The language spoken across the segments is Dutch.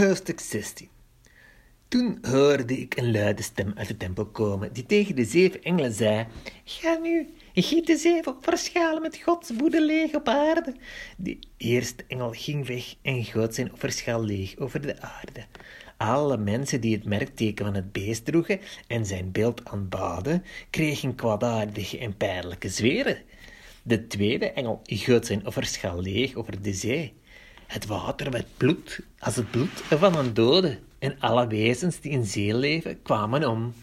Hoofdstuk 16 Toen hoorde ik een luide stem uit de tempel komen, die tegen de zeven engelen zei: Ga nu, giet de zeven offerschalen met Gods woede leeg op aarde. De eerste engel ging weg en goot zijn offerschaal leeg over de aarde. Alle mensen die het merkteken van het beest droegen en zijn beeld aanbaden, kregen kwaadaardige en pijnlijke zweren. De tweede engel goot zijn offerschaal leeg over de zee. Het water werd bloed als het bloed van een dode, en alle wezens die in zee leven kwamen om.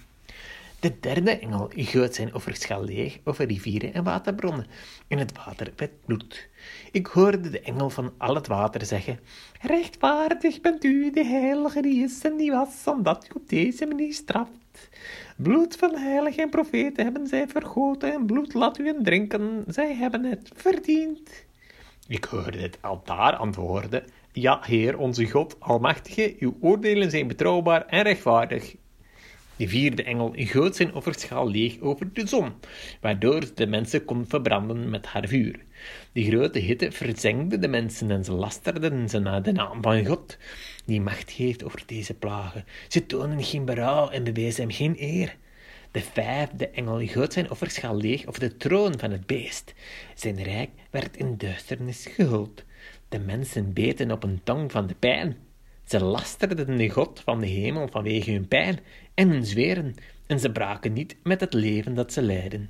De derde engel goot zijn offerschaal leeg over rivieren en waterbronnen, en het water werd bloed. Ik hoorde de engel van al het water zeggen: Rechtvaardig bent u, de heilige die is en die was, omdat u op deze manier straft. Bloed van heiligen en profeten hebben zij vergoten, en bloed laat u hen drinken, zij hebben het verdiend. Ik hoorde het altaar antwoorden: Ja, Heer, onze God, Almachtige, uw oordelen zijn betrouwbaar en rechtvaardig. De vierde engel goot zijn offerschaal leeg over de zon, waardoor de mensen kon verbranden met haar vuur. De grote hitte verzengde de mensen en ze lasterden ze naar de naam van God, die macht heeft over deze plagen. Ze tonen geen berouw en bewezen hem geen eer. De vijfde engel goot zijn offerschaal leeg over de troon van het beest. Zijn rijk werd in duisternis gehuld. De mensen beten op een tong van de pijn. Ze lasterden de God van de hemel vanwege hun pijn en hun zweren, en ze braken niet met het leven dat ze leiden.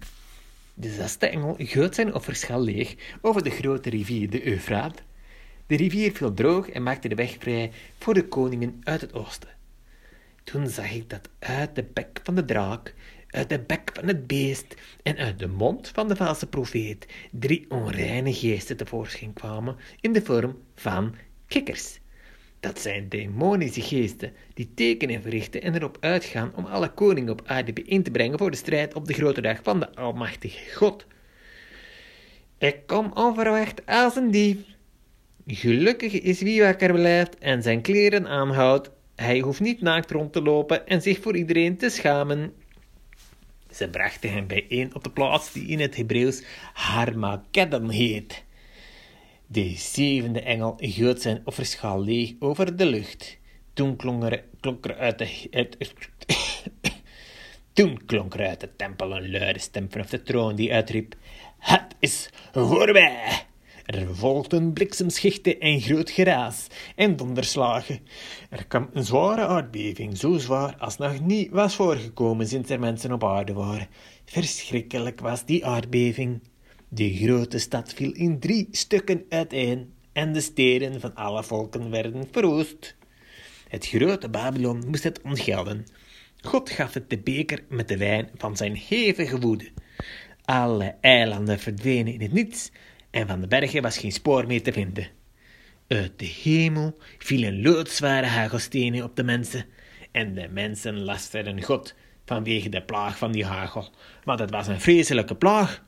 De zesde engel goot zijn offerschaal leeg over de grote rivier, de Eufraat. De rivier viel droog en maakte de weg vrij voor de koningen uit het oosten. Toen zag ik dat uit de bek van de draak, uit de bek van het beest en uit de mond van de valse profeet drie onreine geesten tevoorschijn kwamen in de vorm van kikkers. Dat zijn demonische geesten die tekenen verrichten en erop uitgaan om alle koningen op aarde bijeen te brengen voor de strijd op de grote dag van de Almachtige God. Ik kom onverwacht als een dief. Gelukkig is wie wakker blijft en zijn kleren aanhoudt. Hij hoeft niet naakt rond te lopen en zich voor iedereen te schamen. Ze brachten hem bijeen op de plaats die in het Hebreeuws Harmageddon heet. De zevende engel goot zijn offerschaal leeg over de lucht. Toen klonk er, uit de... Toen klonk er uit de tempel een luide stem vanaf de troon die uitriep: Het is voorbij! Er volgden bliksemschichten en groot geraas en donderslagen. Er kwam een zware aardbeving, zo zwaar als nog niet was voorgekomen sinds er mensen op aarde waren. Verschrikkelijk was die aardbeving. De grote stad viel in drie stukken uiteen en de steden van alle volken werden verwoest. Het grote Babylon moest het ontgelden. God gaf het de beker met de wijn van zijn hevige woede. Alle eilanden verdwenen in het niets en van de bergen was geen spoor meer te vinden. Uit de hemel vielen loodzware hagelstenen op de mensen. En de mensen lasterden God vanwege de plaag van die hagel, want het was een vreselijke plaag